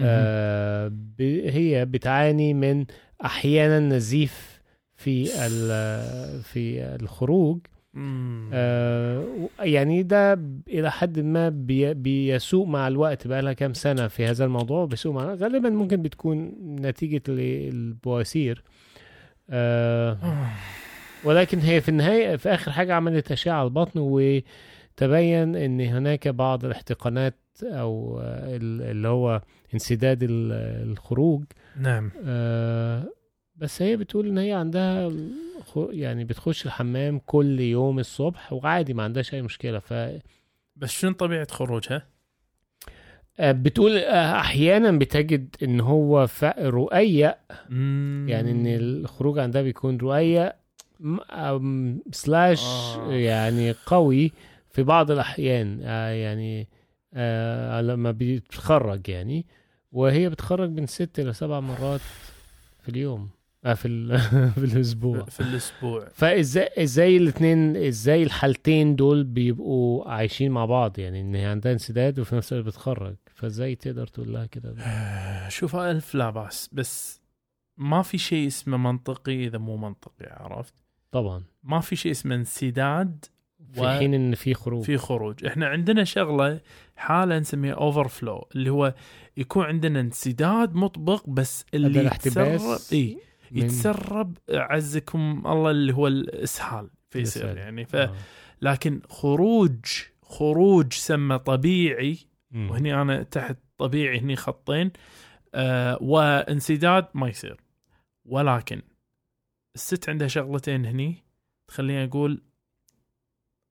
آه ب... هي بتعاني من أحيانا نزيف في ال... في الخروج. آه يعني ده إلى حد ما بي... بيسوء مع الوقت بقى لها كام سنة في هذا الموضوع بيسوء مع غالبا ممكن بتكون نتيجة للبواسير. آه ولكن هي في النهاية في آخر حاجة عملت أشعة على البطن وتبين أن هناك بعض الاحتقانات أو آه، ال- اللي هو انسداد ال- الخروج. نعم. آه، بس هي بتقول إن هي عندها يعني بتخش الحمام كل يوم الصبح وعادي ما عندهاش أي مشكلة ف بس شنو طبيعة خروجها؟ آه، بتقول آه، أحيانا بتجد إن هو رؤية. يعني إن الخروج عندها بيكون رؤية أم- سلاش آه. يعني قوي في بعض الأحيان آه يعني آه لما بتخرج يعني وهي بتخرج من ست إلى سبع مرات في اليوم آه في, ال- في الأسبوع. في الأسبوع. فازاي إزاي الاثنين إزاي الحالتين دول بيبقوا عايشين مع بعض؟ يعني إن هي عندها انسداد وفي نفس الوقت بتخرج. فإزاي تقدر تقول لها كده؟ شوف الف لا باس بس ما في شيء اسمه منطقي إذا مو منطقي عرفت؟ طبعا. ما في شيء اسمه انسداد في و- حين إن في خروج. في خروج. إحنا عندنا شغلة حالة نسميها overflow اللي هو يكون عندنا انسداد مطبق بس اللي يتسرب إي يتسرب عزكم الله اللي هو الإسهال فيصير. يعني ف... آه. لكن خروج خروج سمى طبيعي. وهني أنا تحت طبيعي هني خطين آه وانسداد ما يصير ولكن الست عندها شغلتين هني تخليني أقول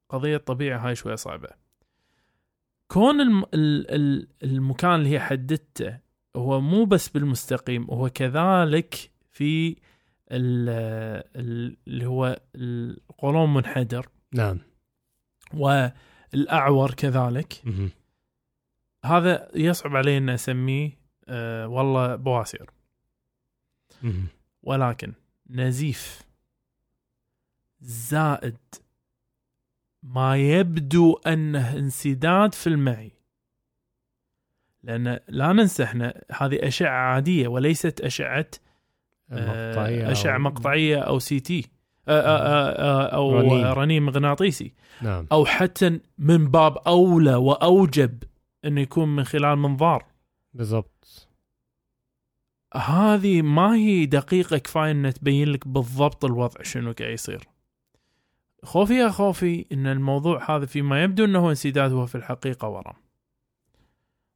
قضية طبيعه هاي شوية صعبة كون الم ال ال المكان اللي هي حددته هو مو بس بالمستقيم هو كذلك في ال- ال- اللي هو القولون منحدر. نعم. والأعور كذلك. مهم. هذا يصعب علي ان اسميه أه والله بواسير. مهم. ولكن نزيف زائد ما يبدو أنه انسداد في المعي. لأن لا ننسى إحنا هذه أشعة عادية وليست أشعة آه، مقطعية أشعة أو- مقطعية أو CT آه، آه، آه، أو رنين. رنين مغناطيسي نعم أو حتى من باب أولى وأوجب انه يكون من خلال منظار بالضبط هذه ما هي دقيقة كفاية إنها تبين لك بالضبط الوضع شنو قاعد يصير. خوفي يا خوفي إن الموضوع هذا فيما يبدو إنه انسداد هو في الحقيقة ورم.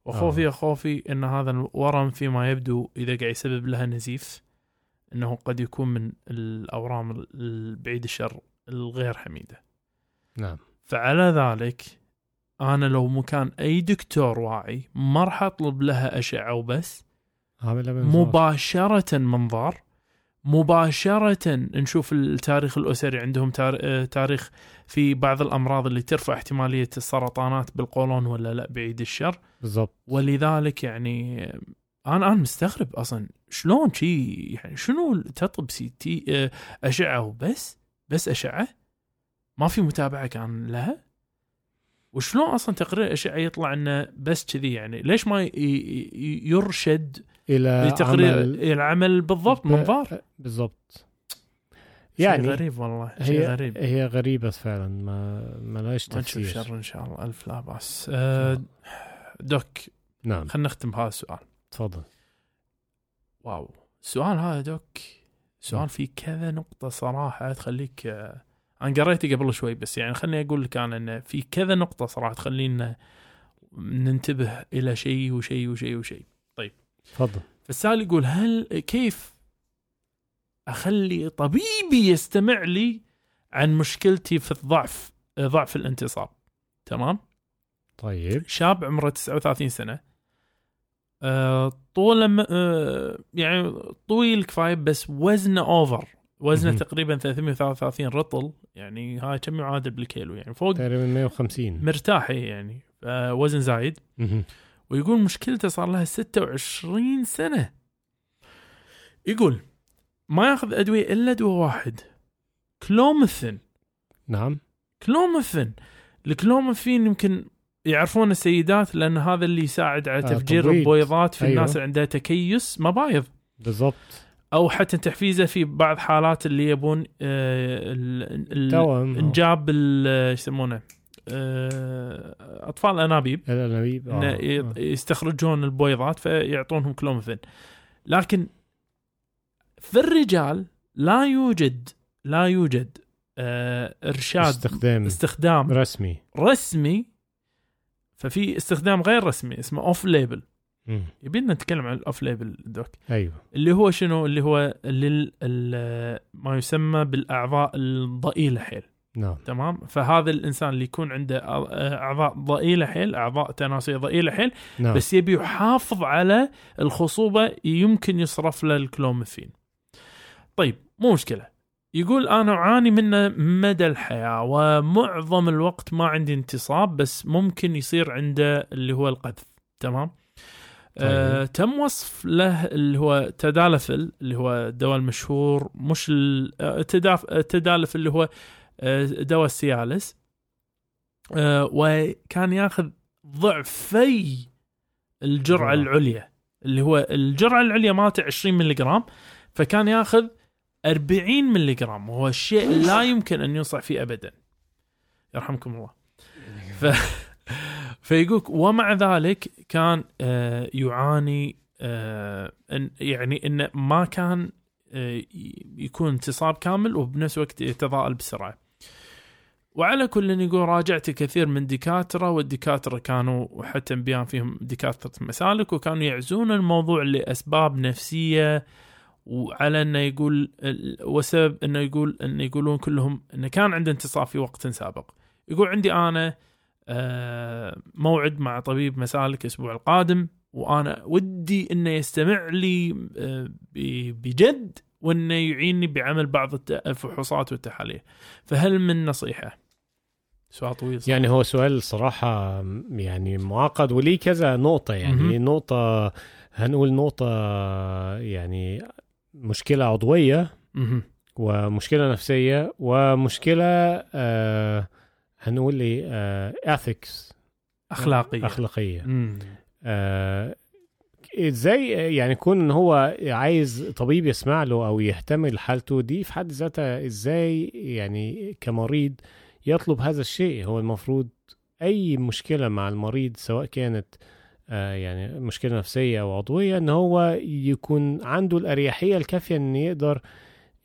وخوفي آه. يا خوفي إن هذا الورم فيما يبدو إذا قاعد يسبب لها نزيف إنه قد يكون من الأورام البعيد الشر الغير حميدة. نعم فعلى ذلك أنا لو مكان أي دكتور واعي ما راح أطلب لها أشعة وبس. مباشرة منظار مباشرة نشوف التاريخ الأسري عندهم تار- تاريخ في بعض الأمراض اللي ترفع احتمالية السرطانات بالقولون ولا لا بعيد الشر بالضبط ولذلك يعني أنا أنا مستغرب أصلا شلون شي يعني شنو تطلب CT آه، أشعة وبس بس أشعة؟ ما في متابعة كان لها؟ وشلون أصلا تقرير الاشعه يطلع إنه بس كذي يعني؟ ليش ما يرشد إلى لتقرير عمل- العمل بالضبط منظار؟ بالضبط. يعني يعني غريب والله شيء هي غريب. هي غريبة فعلا ما ما لهاش ما نشوف تفسير. شر إن شاء الله ألف لا بأس. آه، دوك نعم. خلينا نختم بهذا السؤال. تفضل. واو. السؤال هذا دوك. نعم. سؤال فيه كذا نقطة صراحة تخليك آه، أنا قريته قبل شوي بس يعني خليني أقول لك أنا إنه في كذا نقطة صراحة تخلينا ننتبه إلى شيء وشيء وشيء وشيء. تفضل. فالسؤال يقول هل كيف أخلي طبيبي يستمع لي عن مشكلتي في الضعف ضعف الانتصاب تمام؟ طيب. شاب عمره 39 سنة. طوله م- آه، يعني طويل كفاية بس وزنه اوفر وزنه. تقريبا 333 رطل. يعني هاي كم يعادل بالكيلو؟ يعني فوق تقريبا 150 مرتاح يعني. آه، وزن زايد. ويقول مشكلته صار لها 26 سنة. يقول ما ياخذ أدوية إلا دواء واحد. كلومثين نعم. كلومثين الكلومثين يمكن يعرفون السيدات لأن هذا اللي يساعد على آه، تفجير. البويضات في أيوة. الناس اللي عندها تكيس مبايض. بالضبط. أو حتى تحفيزه في بعض حالات اللي يبون آه، انجاب ال- إيش يسمونه آه، أطفال انابيب الأنابيب آه. يستخرجون البويضات فيعطونهم كلومفين لكن في الرجال لا يوجد لا يوجد إرشاد استخدام استخدام رسمي. رسمي ففي استخدام غير رسمي اسمه off label. يبينا نتكلم عن ال off label doc. أيوه. اللي هو شنو؟ اللي هو لل ما يسمى بالأعضاء الضئيلة حيل. نعم. تمام؟ فهذا الإنسان اللي يكون عنده أعضاء ضئيلة حيل أعضاء تناسليه ضئيلة حيل نعم. بس يبي يحافظ على الخصوبة يمكن يصرف له الكلومفين. طيب مو مشكلة. يقول أنا أعاني منه مدى الحياة ومعظم الوقت ما عندي انتصاب بس ممكن يصير عنده اللي هو القذف تمام؟ آه تم وصف له اللي هو تدالفل اللي هو الدواء المشهور مش ال- آه، تداف- آه، تدالف اللي هو آه، دواء السيالس آه، وكان ياخذ ضعفي الجرعة. العليا اللي هو الجرعة العليا مالته 20 ملغ فكان ياخذ 40 ملغ وهو الشيء لا يمكن أن ينصح فيه ابدا. يرحمكم الله. ف... فيقول ومع ذلك كان آه، يعاني آه، يعني انه ما كان آه، يكون انتصاب كامل وبنفس الوقت يتضاءل بسرعة. وعلى كل يقول راجعت كثير من دكاتره والدكاتره كانوا حتى بيان فيهم دكاتره مسالك وكانوا يعزون الموضوع لأسباب نفسية وعلى إنه يقول وسبب إنه يقول إنه يقولون كلهم إنه كان عنده انتصاب في وقت سابق يقول عندي أنا آه، موعد مع طبيب مسالك الأسبوع القادم وأنا ودي إنه يستمع لي آه، بجد وإنه يعيني بعمل بعض الفحوصات والتحاليل فهل من نصيحة؟ سؤال طويل صح؟ يعني هو سؤال صراحة يعني معقد وليه كذا نقطة يعني مهم. نقطة هنقول نقطة يعني مشكلة عضوية مهم. ومشكلة نفسية ومشكلة آه هنقول إيه آه ethics أخلاقية أخلاقية مم. آه إزاي يعني يكون إن هو عايز طبيب يسمع له أو يهتم لحالته دي في حد ذاتها إزاي يعني كمريض يطلب هذا الشيء هو المفروض أي مشكلة مع المريض سواء كانت آه يعني مشكلة نفسية أو عضوية إن هو يكون عنده الأريحية الكافية إن يقدر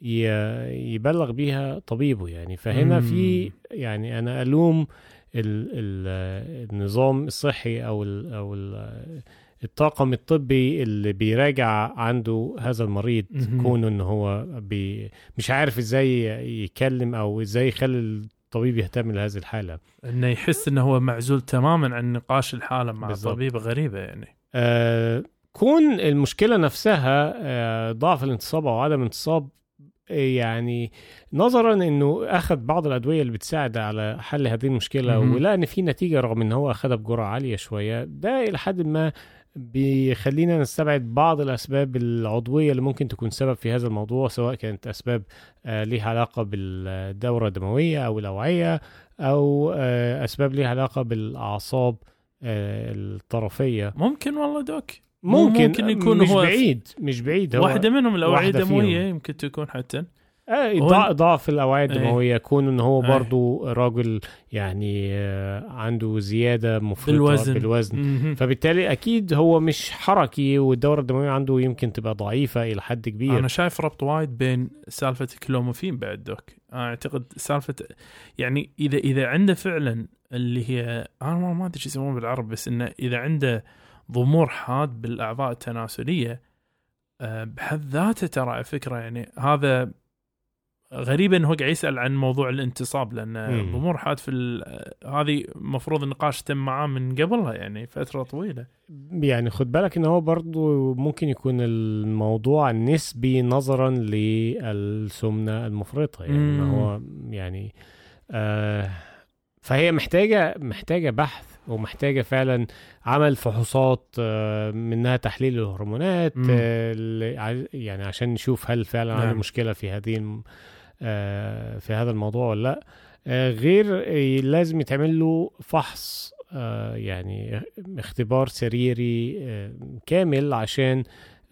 يبلغ بيها طبيبه يعني فهنا مم. في يعني أنا ألوم ال ال النظام الصحي أو ال أو ال الطاقم الطبي اللي بيراجع عنده هذا المريض. كونه إن هو بي مش عارف إزاي يتكلم أو إزاي يخلي الطبيب يهتم لهذه الحالة إنه يحس إنه هو معزول تماما عن نقاش الحالة مع بالضبط. الطبيب غريبة يعني آه كون المشكلة نفسها آه ضعف الانتصاب أو عدم الانتصاب آه، يعني نظرا إنه أخذ بعض الأدوية اللي بتساعد على حل هذه المشكلة. ولقى إن في نتيجة رغم إن هو أخذها بجرعة عالية شوية ده إلى حد ما بيخلينا نستبعد بعض الأسباب العضوية اللي ممكن تكون سبب في هذا الموضوع سواء كانت أسباب آه، ليها علاقة بالدورة الدموية أو الأوعية أو آه، أسباب ليها علاقة بالأعصاب آه، الطرفية. ممكن والله دوك. ممكن ممكن يكون مش هو بعيد مش بعيد هو واحدة منهم الأوعية واحدة الدموية فيهم. يمكن تكون حتى. ضع- ضعف الأوعية إيه. الدموية كون إن هو إيه. برضو راجل يعني آه، عنده زيادة مفرطة بالوزن. بالوزن. فبالتالي أكيد هو مش حركي والدورة الدموية عنده يمكن تبقى ضعيفة إلى حد كبير أنا شايف ربط وايد بين سالفة الكلوموفين بعد دوك أنا أعتقد سالفة يعني إذا إذا عنده فعلا اللي هي أنا ما أدري شو يسمونه بالعربي بس إنه إذا عنده ضمور حاد بالأعضاء التناسلية آه، بحد ذاته ترى فكرة يعني هذا غريب انه هو قاعد يسأل عن موضوع الانتصاب لأن. ضمور حاد في هذه المفروض النقاش تم معاه من قبلها يعني فترة طويلة يعني خد بالك إن هو برضو ممكن يكون الموضوع نسبي نظرا للسمنة المفرطة يعني مم. هو يعني آه فهي محتاجة محتاجة بحث ومحتاجة فعلا عمل فحوصات آه منها تحليل الهرمونات. آه يعني عشان نشوف هل فعلا عنده نعم. مشكلة في هذه في هذا الموضوع ولا لأ. آه غير آه لازم يتعمل له فحص آه يعني اختبار سريري آه كامل عشان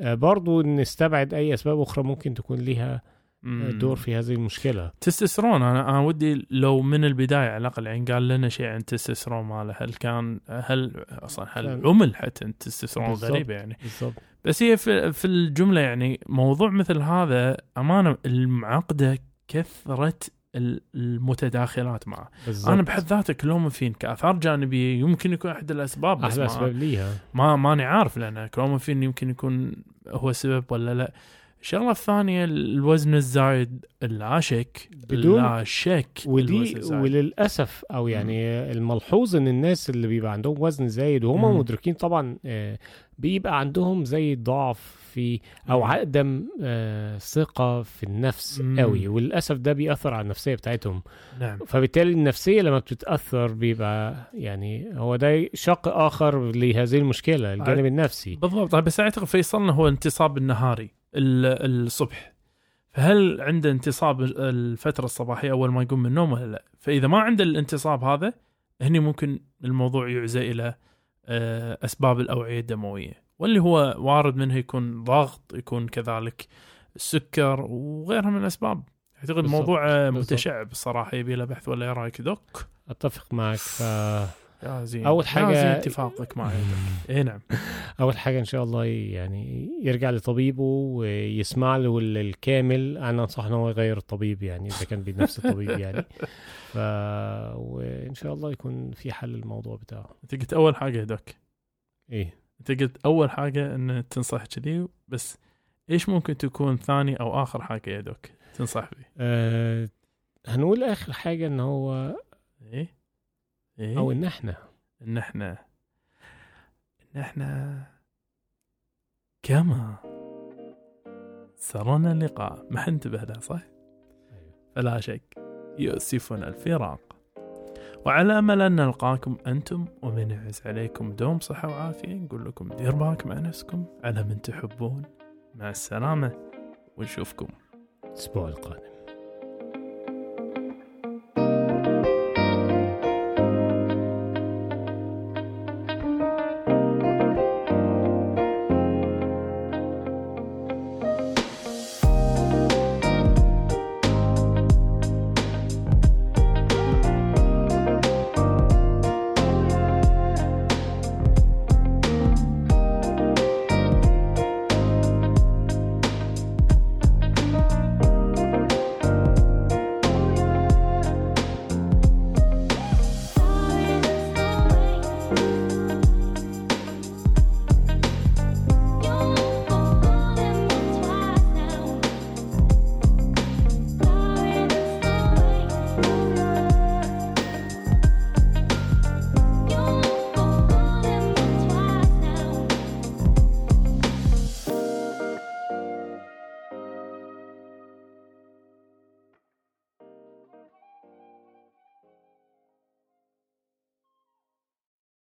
آه برضو نستبعد أي أسباب أخرى ممكن تكون لها مم. دور في هذه المشكلة. تستوستيرون أنا أنا ودي لو من البداية على الأقل يعني قال لنا شيء عن التستوستيرون ماله. هل كان هل أصلا هل عمل حتى التستوستيرون. غريبه يعني. بالضبط. بس هي في, في الجملة يعني موضوع مثل هذا أمانة المعقدة كثرة ال- المتداخلات معه. بالضبط. أنا بحد ذاته كلوموفين كآثار جانبية يمكن يكون أحد الأسباب بس أحلى ما, اسباب ليها ما ماني عارف لأن كلوموفين يمكن يكون هو سبب ولا لا. الشغلة الثانية الوزن الزايد لا شك بدون- لا شك ودي. وللأسف أو يعني الملحوظ إن الناس اللي بيبقى عندهم وزن زايد وهم. مدركين طبعا آه، بيبقى عندهم زي ضعف في أو. عدم آه، ثقة في النفس. قوي وللأسف ده بيأثر على النفسية بتاعتهم نعم فبالتالي النفسية لما بتتأثر بيبقى يعني هو ده شق آخر لهذه المشكلة الجانب النفسي بالضبط بس أعتقد فيصلنا هو انتصاب النهاري ال- الصبح فهل عنده انتصاب الفترة الصباحية أول ما يقوم من النوم ولا لا؟ فإذا ما عنده الانتصاب هذا هني ممكن الموضوع يعزى إلى آه، أسباب الأوعية الدموية واللي هو وارد منه يكون ضغط يكون كذلك السكر وغيرها من الأسباب. أعتقد الموضوع. متشعب الصراحه يبي له بحث ولا إيه رأيك دوك؟ أتفق معك. ف يا زين. أول يا حاجة- زين اتفاقك مع يدك اي نعم. أول حاجة إن شاء الله يعني يرجع لطبيبه ويسمع له ال- الكامل. أنا أنصح ان هو يغير الطبيب يعني إذا كان بنفس الطبيب يعني. ف وإن شاء الله يكون في حل الموضوع بتاعه. أنت قلت أول حاجة يا دوك إيه. انت قلت أول حاجة إن تنصح كذي بس إيش ممكن تكون ثاني أو آخر حاجة يا دوك تنصح فيه آه هنقول آخر حاجة إن هو إيه؟ إيه؟ أو إن إحنا. إن إحنا. إن إحنا. كما سرنا اللقاء. ما حنتبه له صح؟ فلا شك يؤسفنا الفراق. وعلى أمل أن نلقاكم أنتم ومن يعز عليكم دوم صحة وعافية نقول لكم دير بالك مع نفسكم على من تحبون. مع السلامة ونشوفكم الأسبوع القادم.